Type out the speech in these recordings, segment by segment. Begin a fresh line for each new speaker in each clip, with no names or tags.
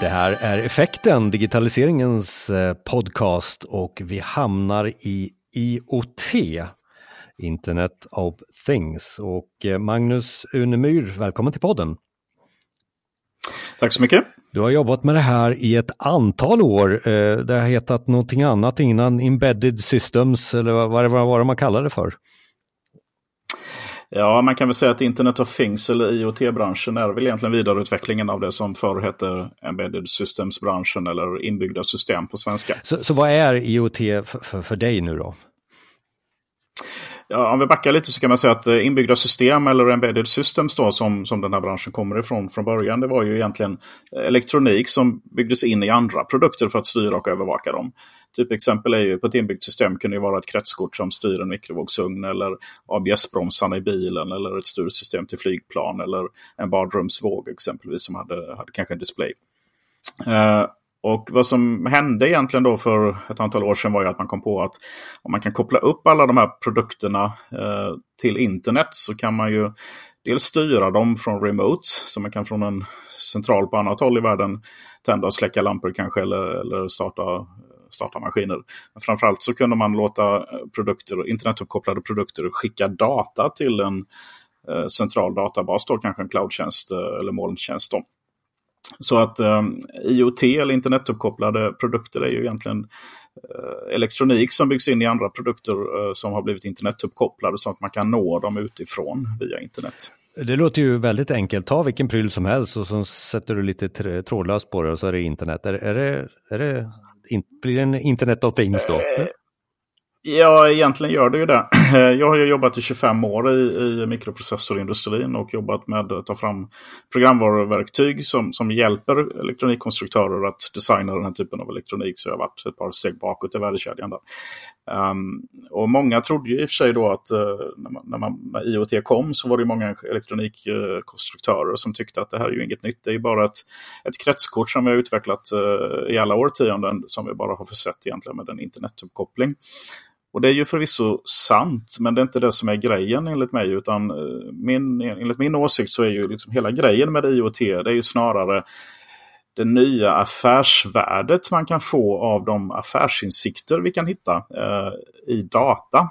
Det här är Effekten, digitaliseringens eh, podcast och vi hamnar i IoT, Internet of Things. Och eh, Magnus Unemyr, välkommen till podden.
Tack så mycket.
Du har jobbat med det här i ett antal år. Eh, det har hetat någonting annat innan, Embedded Systems eller vad det var man kallar det för.
Ja, man kan väl säga att Internet of Things eller IoT-branschen är väl egentligen vidareutvecklingen av det som förr hette Embedded Systems-branschen eller inbyggda system på svenska.
Så, så vad är IoT för, för, för dig nu då?
Ja, om vi backar lite så kan man säga att eh, inbyggda system eller embedded systems då, som, som den här branschen kommer ifrån från början. Det var ju egentligen eh, elektronik som byggdes in i andra produkter för att styra och övervaka dem. Typexempel är ju på ett inbyggt system kunde ju vara ett kretskort som styr en mikrovågsugn eller ABS-bromsarna i bilen eller ett styrsystem till flygplan eller en badrumsvåg exempelvis som hade, hade kanske en display. Uh, och vad som hände egentligen då för ett antal år sedan var ju att man kom på att om man kan koppla upp alla de här produkterna eh, till internet så kan man ju dels styra dem från remote, så man kan från en central på annat håll i världen tända och släcka lampor kanske eller, eller starta, starta maskiner. Men framförallt så kunde man låta produkter, internetuppkopplade produkter skicka data till en eh, central databas, då, kanske en cloudtjänst eh, eller molntjänst. Då. Så att eh, IoT eller internetuppkopplade produkter är ju egentligen eh, elektronik som byggs in i andra produkter eh, som har blivit internetuppkopplade så att man kan nå dem utifrån via internet.
Det låter ju väldigt enkelt. Ta vilken pryl som helst och så sätter du lite trådlöst på det och så är det internet. Är, är det, är det, blir det en internet of things då?
Ja, egentligen gör det ju det. Jag har ju jobbat i 25 år i, i mikroprocessorindustrin och jobbat med att ta fram programvaruverktyg som, som hjälper elektronikkonstruktörer att designa den här typen av elektronik. Så jag har varit ett par steg bakåt i värdekedjan där. Um, och många trodde ju i och för sig då att uh, när, man, när, man, när, IoT kom så var det många elektronikkonstruktörer som tyckte att det här är ju inget nytt. Det är ju bara ett, ett kretskort som vi har utvecklat uh, i alla årtionden som vi bara har försett egentligen med en internetuppkoppling. Och det är ju förvisso sant, men det är inte det som är grejen enligt mig. Utan eh, min, enligt min åsikt så är ju liksom hela grejen med IoT, det är ju snarare det nya affärsvärdet man kan få av de affärsinsikter vi kan hitta eh, i data.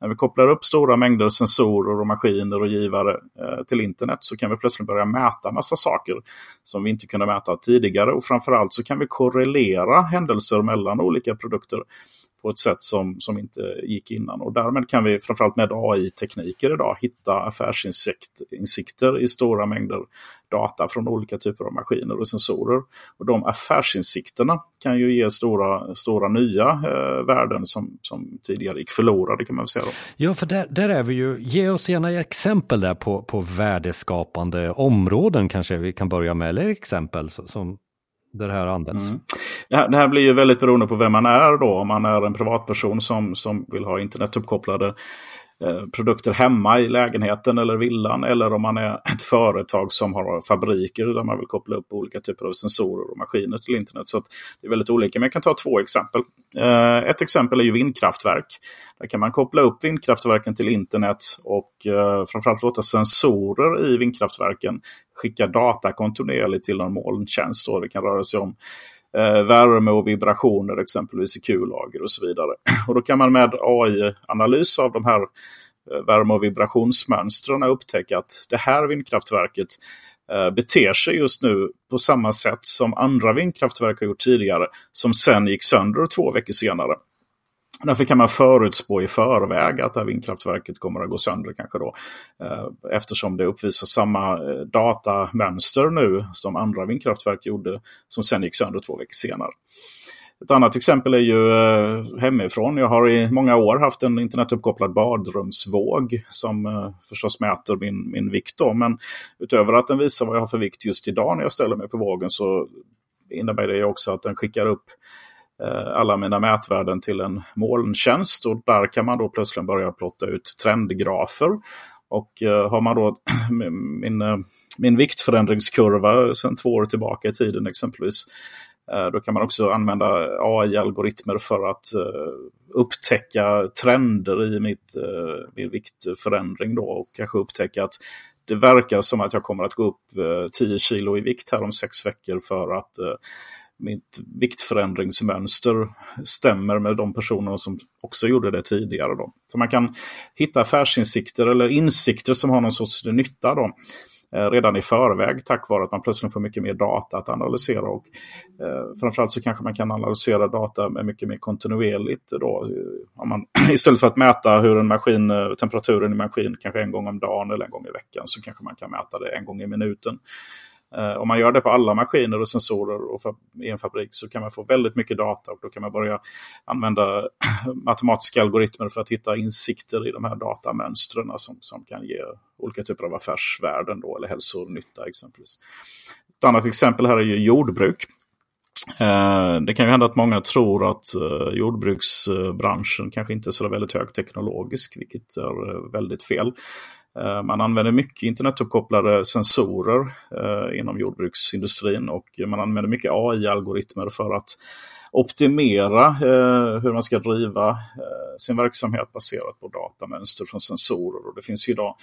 När vi kopplar upp stora mängder sensorer och maskiner och givare eh, till internet så kan vi plötsligt börja mäta massa saker som vi inte kunde mäta tidigare. Och framförallt så kan vi korrelera händelser mellan olika produkter på ett sätt som, som inte gick innan. Och därmed kan vi framförallt med AI-tekniker idag hitta affärsinsikter i stora mängder data från olika typer av maskiner och sensorer. Och de affärsinsikterna kan ju ge stora, stora nya eh, värden som, som tidigare gick förlorade kan man säga. Då.
Ja, för där, där är vi ju, ge oss gärna exempel där på, på värdeskapande områden kanske vi kan börja med, eller exempel som, där det här används. Mm.
Det, här, det här blir ju väldigt beroende på vem man är då. Om man är en privatperson som, som vill ha internetuppkopplade Eh, produkter hemma i lägenheten eller villan. Eller om man är ett företag som har fabriker där man vill koppla upp olika typer av sensorer och maskiner till internet. Så Det är väldigt olika, men jag kan ta två exempel. Eh, ett exempel är ju vindkraftverk. Där kan man koppla upp vindkraftverken till internet och eh, framförallt låta sensorer i vindkraftverken skicka data kontinuerligt till en molntjänst. Det kan röra sig om Eh, värme och vibrationer exempelvis i kullager och så vidare. Och då kan man med AI-analys av de här eh, värme och vibrationsmönstren upptäcka att det här vindkraftverket eh, beter sig just nu på samma sätt som andra vindkraftverk har gjort tidigare. Som sen gick sönder två veckor senare. Därför kan man förutspå i förväg att det här vindkraftverket kommer att gå sönder kanske då. Eh, eftersom det uppvisar samma eh, datamönster nu som andra vindkraftverk gjorde som sen gick sönder två veckor senare. Ett annat exempel är ju eh, hemifrån. Jag har i många år haft en internetuppkopplad badrumsvåg som förstås mäter min, min vikt. Då. Men utöver att den visar vad jag har för vikt just idag när jag ställer mig på vågen så innebär det också att den skickar upp Eh, alla mina mätvärden till en molntjänst och där kan man då plötsligt börja plotta ut trendgrafer. Och eh, har man då min, eh, min viktförändringskurva sedan två år tillbaka i tiden exempelvis. Då kan man också använda AI-algoritmer för att upptäcka trender i mitt, min viktförändring. Då, och kanske upptäcka att det verkar som att jag kommer att gå upp 10 kilo i vikt här om sex veckor för att mitt viktförändringsmönster stämmer med de personer som också gjorde det tidigare. Då. Så man kan hitta affärsinsikter eller insikter som har någon sorts nytta då, eh, redan i förväg tack vare att man plötsligt får mycket mer data att analysera. Och, eh, framförallt så kanske man kan analysera data med mycket mer kontinuerligt. Då. Om man, istället för att mäta hur en maskin, eh, temperaturen i maskin kanske en gång om dagen eller en gång i veckan så kanske man kan mäta det en gång i minuten. Eh, om man gör det på alla maskiner och sensorer och i en fabrik så kan man få väldigt mycket data och då kan man börja använda matematiska algoritmer för att hitta insikter i de här datamönstren som, som kan ge olika typer av affärsvärden då, eller hälsonytta exempelvis. Ett annat exempel här är ju jordbruk. Eh, det kan ju hända att många tror att eh, jordbruksbranschen kanske inte är så väldigt högteknologisk, vilket är eh, väldigt fel. Eh, man använder mycket internetuppkopplade sensorer eh, inom jordbruksindustrin och man använder mycket AI-algoritmer för att optimera eh, hur man ska driva sin verksamhet baserat på datamönster från sensorer. Och det finns ju idag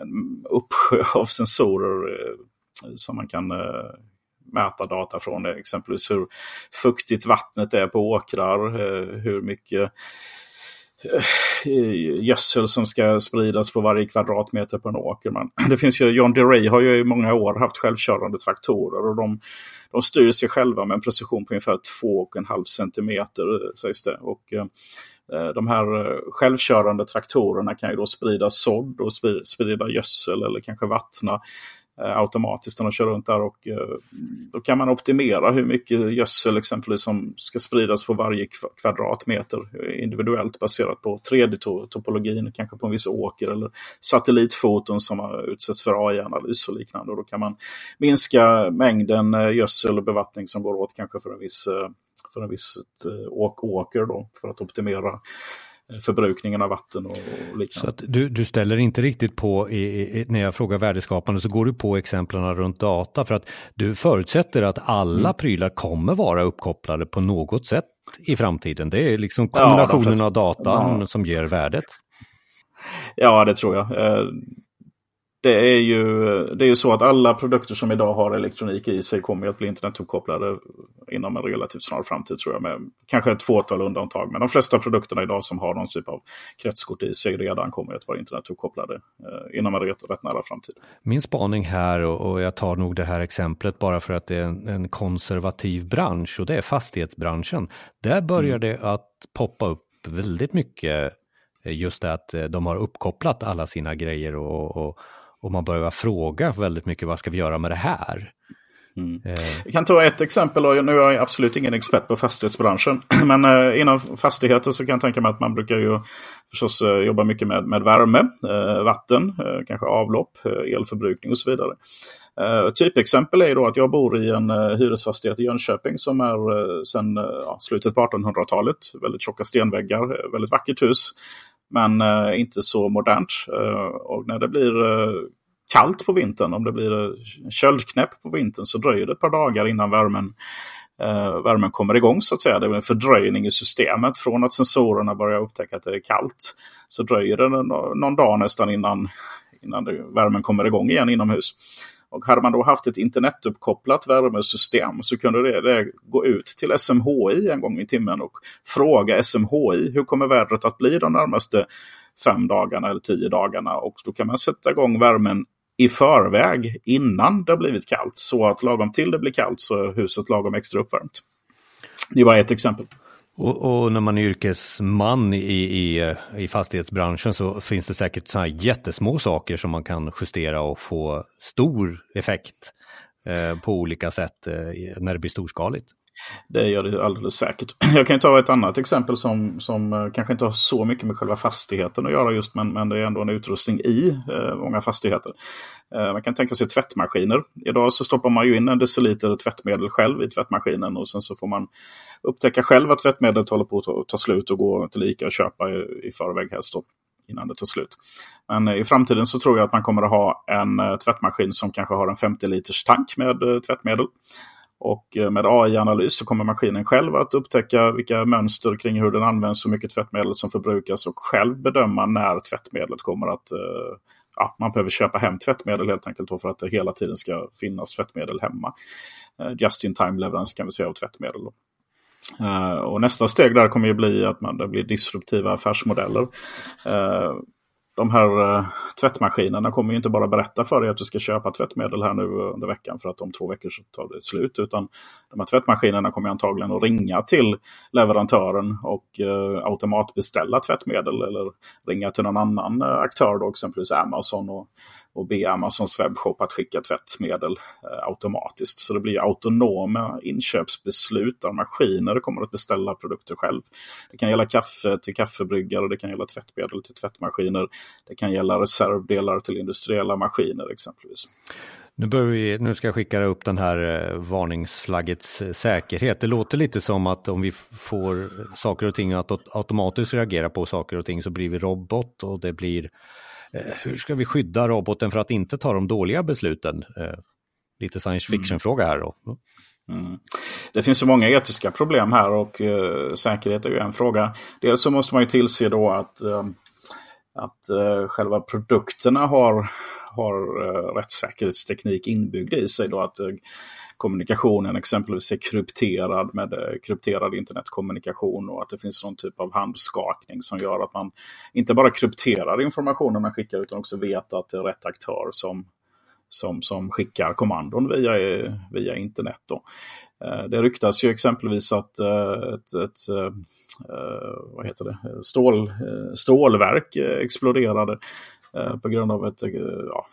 en uppsjö av sensorer som man kan mäta data från. Exempelvis hur fuktigt vattnet är på åkrar, hur mycket Eh, gödsel som ska spridas på varje kvadratmeter på en åker. Men det finns ju, John DeRay har ju i många år haft självkörande traktorer och de, de styr sig själva med en precision på ungefär 2,5 centimeter eh, sägs det. Och, eh, de här självkörande traktorerna kan ju då sprida sådd och sprida gödsel eller kanske vattna Eh, automatiskt när de kör runt där. Och, eh, då kan man optimera hur mycket gödsel exempelvis som ska spridas på varje kvadratmeter individuellt baserat på 3D-topologin, kanske på en viss åker eller satellitfoton som har utsätts för AI-analys och liknande. Och då kan man minska mängden eh, gödsel och bevattning som går åt kanske för en viss, för en viss åker då, för att optimera förbrukningen av vatten och, liknande.
Så att du, du ställer inte riktigt på, i, i, när jag frågar värdeskapande, så går du på exemplen runt data för att du förutsätter att alla mm. prylar kommer vara uppkopplade på något sätt i framtiden. Det är liksom kombinationen ja, av datan ja. som ger värdet.
Ja, det tror jag. Eh, det är, ju, det är ju så att alla produkter som idag har elektronik i sig kommer att bli internetuppkopplade inom en relativt snar framtid tror jag. Med kanske ett fåtal undantag. Men de flesta produkterna idag som har någon typ av kretskort i sig redan kommer att vara internetuppkopplade eh, inom en rätt, rätt nära framtid.
Min spaning här, och, och jag tar nog det här exemplet bara för att det är en, en konservativ bransch och det är fastighetsbranschen. Där börjar mm. det att poppa upp väldigt mycket just det att de har uppkopplat alla sina grejer och, och och man börjar fråga väldigt mycket vad ska vi göra med det här?
Mm. Eh. Jag kan ta ett exempel, och nu är jag absolut ingen expert på fastighetsbranschen. Men eh, inom fastigheter så kan jag tänka mig att man brukar ju förstås eh, jobba mycket med, med värme, vatten, kanske avlopp, elförbrukning och så vidare. Uh, typexempel är då att jag bor i en uh, hyresfastighet i Jönköping som är uh, sedan uh, slutet på 1800-talet. Väldigt tjocka stenväggar, väldigt vackert hus. Men eh, inte så modernt. Eh, och när det blir eh, kallt på vintern, om det blir eh, köldknäpp på vintern så dröjer det ett par dagar innan värmen, eh, värmen kommer igång så att säga. Det är en fördröjning i systemet. Från att sensorerna börjar upptäcka att det är kallt så dröjer det någon dag nästan innan, innan det, värmen kommer igång igen inomhus. Och hade man då haft ett internetuppkopplat värmesystem så kunde det, det, gå ut till SMHI en gång i timmen och fråga SMHI hur kommer vädret att bli de närmaste fem dagarna eller tio dagarna. Och då kan man sätta igång värmen i förväg innan det har blivit kallt. Så att lagom till det blir kallt så är huset lagom extra uppvärmt. Det är bara ett exempel.
Och, och, när man är yrkesman i, i, eh, i fastighetsbranschen så finns det säkert så här jättesmå saker som man kan justera och få stor effekt eh, på olika sätt eh, när det blir storskaligt.
Det gör det alldeles säkert. Jag kan ta ett annat exempel som, som eh, kanske inte har så mycket med själva fastigheten att göra just, men, men det är ändå en utrustning i eh, många fastigheter. Eh, man kan tänka sig tvättmaskiner. Idag så stoppar man ju in en deciliter tvättmedel själv i tvättmaskinen och sen så får man upptäcka själv att tvättmedlet håller på att ta slut och gå till Ica och köpa i, i förväg helst. Då innan det tar slut. Men eh, i framtiden så tror jag att man kommer att ha en eh, tvättmaskin som kanske har en 50 liters tank med tvättmedel. Och eh, med AI-analys så kommer maskinen själv att upptäcka vilka mönster kring hur den används, hur mycket tvättmedel som förbrukas och själv bedöma när tvättmedlet kommer att eh, ja, man behöver köpa hem tvättmedel helt enkelt för att det hela tiden ska finnas tvättmedel hemma. Eh, just in time leverans kan vi säga av tvättmedel. Då. Uh, och nästa steg där kommer ju bli att man, det blir disruptiva affärsmodeller. Uh, de här uh, tvättmaskinerna kommer ju inte bara berätta för dig att du ska köpa tvättmedel här nu under veckan för att om två veckor så tar det slut. Utan de här tvättmaskinerna kommer antagligen att ringa till leverantören och uh, automatbeställa tvättmedel eller ringa till någon annan eh, aktör, då, exempelvis Amazon. och och be Amazons webbshop att skicka tvättmedel eh, automatiskt. Så det blir autonoma inköpsbeslut där maskiner kommer att beställa produkter själv. Det kan gälla kaffe till kaffebryggare, det kan gälla tvättmedel till tvättmaskiner. Det kan gälla reservdelar till industriella maskiner exempelvis.
Nu, vi, nu ska jag skicka upp den här eh, varningsflaggets eh, säkerhet. Det låter lite som att om vi får saker och ting att automatiskt reagera på saker och ting så blir vi robot och det blir hur ska vi skydda roboten för att inte ta de dåliga besluten? Eh, lite science mm. fiction-fråga här då.
Mm. Det finns så många etiska problem här och uh, säkerhet är ju en fråga. Dels så måste man ju tillse då att, uh, att uh, själva produkterna har, har uh, rättssäkerhetsteknik inbyggd i sig. Då, att kommunikationen exempelvis är krypterad med eh, krypterad internetkommunikation och att det finns någon typ av handskakning som gör att man inte bara krypterar informationen man skickar utan också vet att det är rätt aktör som, som, som skickar kommandon via, eh, via internet. Då. Eh, det ryktas ju exempelvis att ett, ett vad heter det? Stål, stålverk exploderade på grund av ett ja,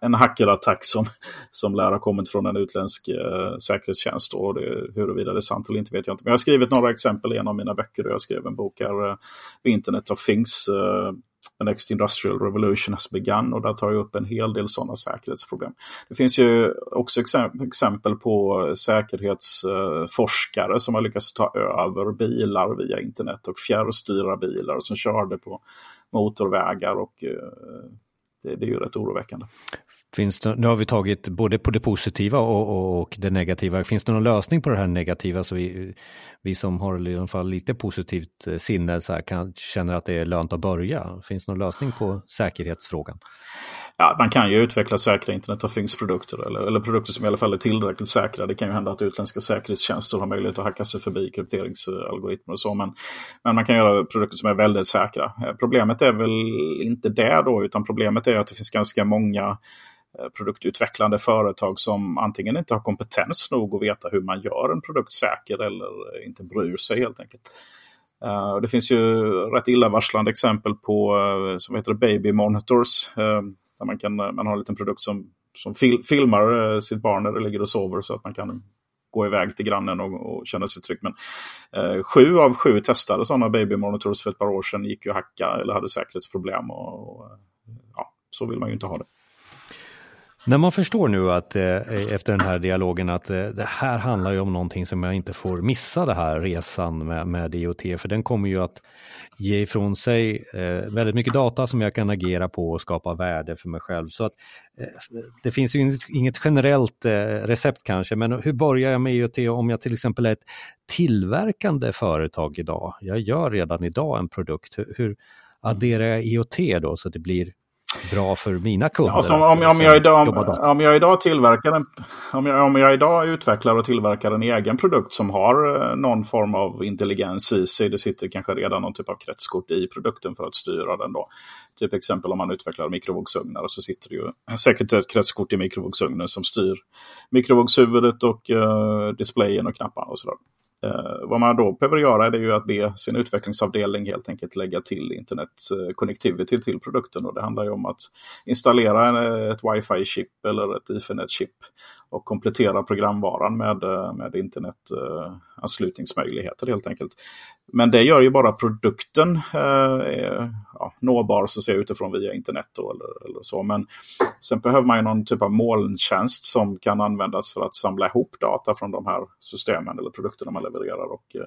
en hackerattack som, som lär ha kommit från en utländsk eh, säkerhetstjänst. Och det, huruvida det är sant eller inte vet jag inte. Men jag har skrivit några exempel i en av mina böcker. Jag skrev en bok här, eh, Internet of Things, eh, The Next Industrial Revolution has begun. Och där tar jag upp en hel del sådana säkerhetsproblem. Det finns ju också exempel på säkerhetsforskare som har lyckats ta över bilar via internet och fjärrstyra bilar som körde på motorvägar och eh, det, det är ju rätt oroväckande.
Finns det, nu har vi tagit både på det positiva och, och, det negativa. Finns det någon lösning på det här negativa så vi, vi som har i alla fall lite positivt eh, sinne så här, kan, känner att det är lönt att börja? Finns det någon lösning på säkerhetsfrågan?
Ja, man kan ju utveckla säkra Internet of Things-produkter eller, eller produkter som i alla fall är tillräckligt säkra. Det kan ju hända att utländska säkerhetstjänster har möjlighet att hacka sig förbi krypteringsalgoritmer och så. Men, men man kan göra produkter som är väldigt säkra. Eh, problemet är väl inte det då, utan problemet är att det finns ganska många eh, produktutvecklande företag som antingen inte har kompetens nog att veta hur man gör en produkt säker eller inte bryr sig helt enkelt. Uh, det finns ju rätt illavarslande exempel på uh, som heter baby monitors. Uh, där man, kan, eh, man har en liten produkt som, som fil filmar eh, sitt barn när det ligger och sover så att man kan gå iväg till grannen och, och känna sig trygg. Men eh, sju av sju testade sådana babymonitors för ett par år sedan gick ju att hacka eller hade säkerhetsproblem. Och, och ja, så vill man ju inte ha det.
När man förstår nu att eh, efter den här dialogen att eh, det här handlar ju om någonting som jag inte får missa den här resan med, med IoT, för den kommer ju att ge ifrån sig eh, väldigt mycket data som jag kan agera på och skapa värde för mig själv. Så att det finns ju inget, generellt recept kanske, men hur börjar jag med IoT om jag till exempel är ett tillverkande företag idag? Jag gör redan idag en produkt. Hur, hur adderar jag IoT då så att det blir bra för mina kunder.
Alltså, om, om, om, jag idag, om, jag idag tillverkar en, om, jag, om jag idag utvecklar och tillverkar en egen produkt som har eh, någon form av intelligens i sig. Det sitter kanske redan någon typ av kretskort i produkten för att styra den. Då. Typ exempel om man utvecklar mikrovågsugnar så sitter det ju säkert ett kretskort i mikrovågsugnen som styr mikrovågshuvudet och uh, displayen och knapparna och sådär. Eh, vad man då behöver göra är ju att be sin utvecklingsavdelning helt enkelt lägga till internet-connectivity eh, till produkten. Och det handlar ju om att installera eh, ett wifi-chip eller ett ethernet-chip och komplettera programvaran med, eh, med internetanslutningsmöjligheter helt enkelt. Men det gör ju bara produkten eh, ja, nåbar så att säga, utifrån via internet då, eller, eller, så. Men sen behöver man ju någon typ av molntjänst som kan användas för att samla ihop data från de här systemen eller produkterna man levererar och eh,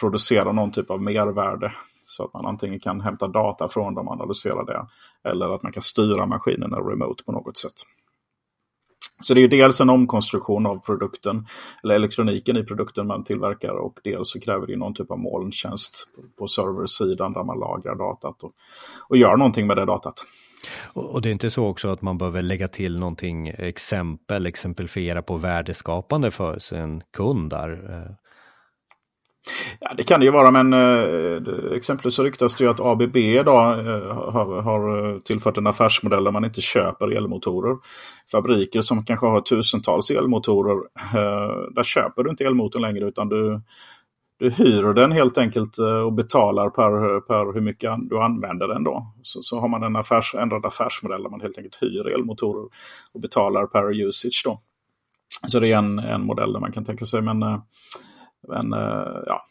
producera någon typ av mervärde. Så att man antingen kan hämta data från dem och analysera det. Eller att man kan styra maskinerna remote på något sätt. Så det är dels en omkonstruktion av produkten, eller elektroniken i produkten man tillverkar och dels så kräver det någon typ av molntjänst på serversidan där man lagrar datat och, och gör någonting med det datat.
Och det är inte så också att man behöver lägga till någonting, exempel, exemplifiera på värdeskapande för sin kund där?
Eh, Ja, det kan det ju vara, men eh, exempelvis så ryktas det ju att ABB idag eh, har, har eh, tillfört en affärsmodell där man inte köper elmotorer. Fabriker som kanske har tusentals elmotorer, eh, där köper du inte elmotorn längre utan du, du hyr den helt enkelt eh, och betalar per, per hur mycket du använder den. Då. Så, så har man en affärs, ändrad affärsmodell där man helt enkelt hyr elmotorer och betalar per usage. Då. Så det är en, en modell där man kan tänka sig. Men, eh, men eh, ja,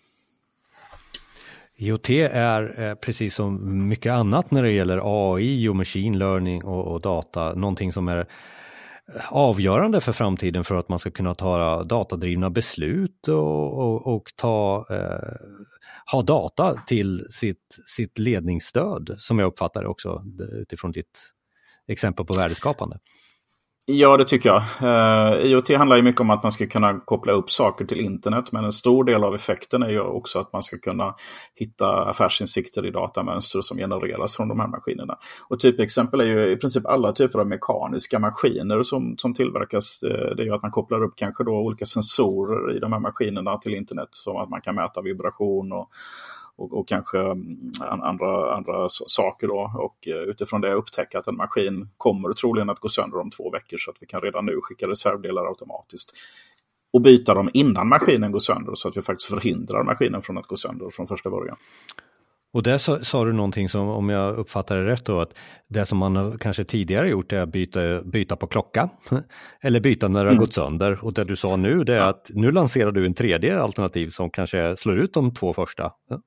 IoT är eh, precis som mycket annat när det gäller AI och machine learning och, och data, någonting som är eh, avgörande för framtiden för att man ska kunna ta datadrivna beslut och, och, och ta, eh, ha data till sitt, sitt ledningsstöd som jag uppfattar det också utifrån ditt exempel på värdeskapande.
Ja, det tycker jag. Eh, uh, IoT handlar ju mycket om att man ska kunna koppla upp saker till internet. Men en stor del av effekten är ju också att man ska kunna hitta affärsinsikter i datamönster som genereras från de här maskinerna. Och typexempel är ju i princip alla typer av mekaniska maskiner som, som tillverkas. Eh, det är ju att man kopplar upp kanske då olika sensorer i de här maskinerna till internet. Som att man kan mäta vibration och och, och kanske mm, andra, andra saker. Då. Och eh, utifrån det upptäcka att en maskin kommer troligen att gå sönder om två veckor så att vi kan redan nu skicka reservdelar automatiskt. Och byta dem innan maskinen går sönder så att vi faktiskt förhindrar maskinen från att gå sönder från första början.
Och där sa, sa, du någonting som, om jag uppfattar det rätt då, att det som man kanske tidigare gjort är att byta, byta på klocka. Eller byta när det har mm. gått sönder. Och det du sa nu, det är ja. att nu lanserar du en tredje alternativ som kanske slår ut de två första.
Ja,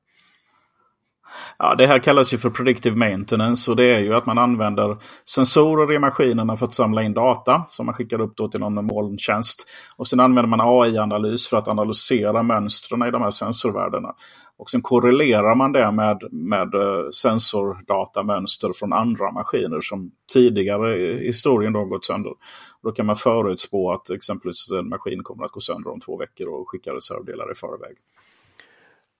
det här kallas ju för predictive maintenance och det är ju att man använder sensorer i maskinerna för att samla in data som man skickar upp då till någon molntjänst. Och sen använder man AI-analys för att analysera mönstren i de här sensorvärdena. Och sen korrelerar man det med, med eh, sensordatamönster från andra maskiner som tidigare i historien då gått sönder. Då kan man förutspå att exempelvis en maskin kommer att gå sönder om två veckor och skicka reservdelar i förväg.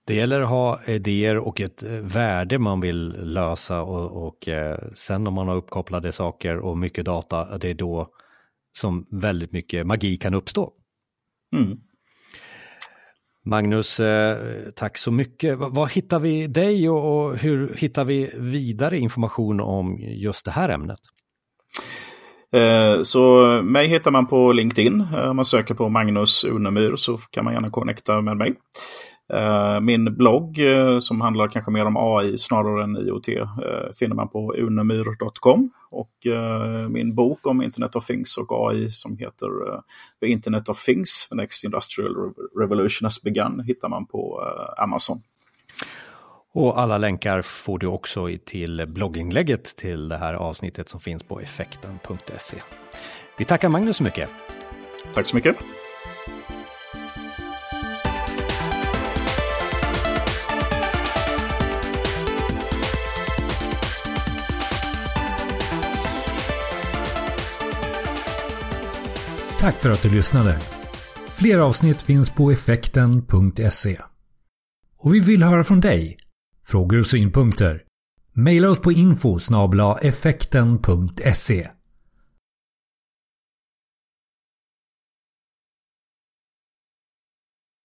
Det gäller att ha idéer och ett eh, värde man vill lösa och, och eh, sen om man har uppkopplade saker och mycket data, det är då som väldigt mycket magi kan uppstå. Mm. Magnus, eh, tack så mycket. Var hittar vi dig och, och hur hittar vi vidare information om just det här ämnet?
Så mig hittar man på LinkedIn. Om man söker på Magnus Unemyr så kan man gärna connecta med mig. Eh, min blogg eh, som handlar kanske mer om AI snarare än IoT eh, finner man på unemyr.com. Och min bok om Internet of Things och AI som heter The Internet of Things, The Next Industrial Revolution Has Begun hittar man på Amazon.
Och alla länkar får du också till blogginlägget till det här avsnittet som finns på effekten.se. Vi tackar Magnus så mycket.
Tack så mycket.
Tack för att du lyssnade. Fler avsnitt finns på effekten.se. Och vi vill höra från dig. Frågor och synpunkter. Maila oss på info effekten.se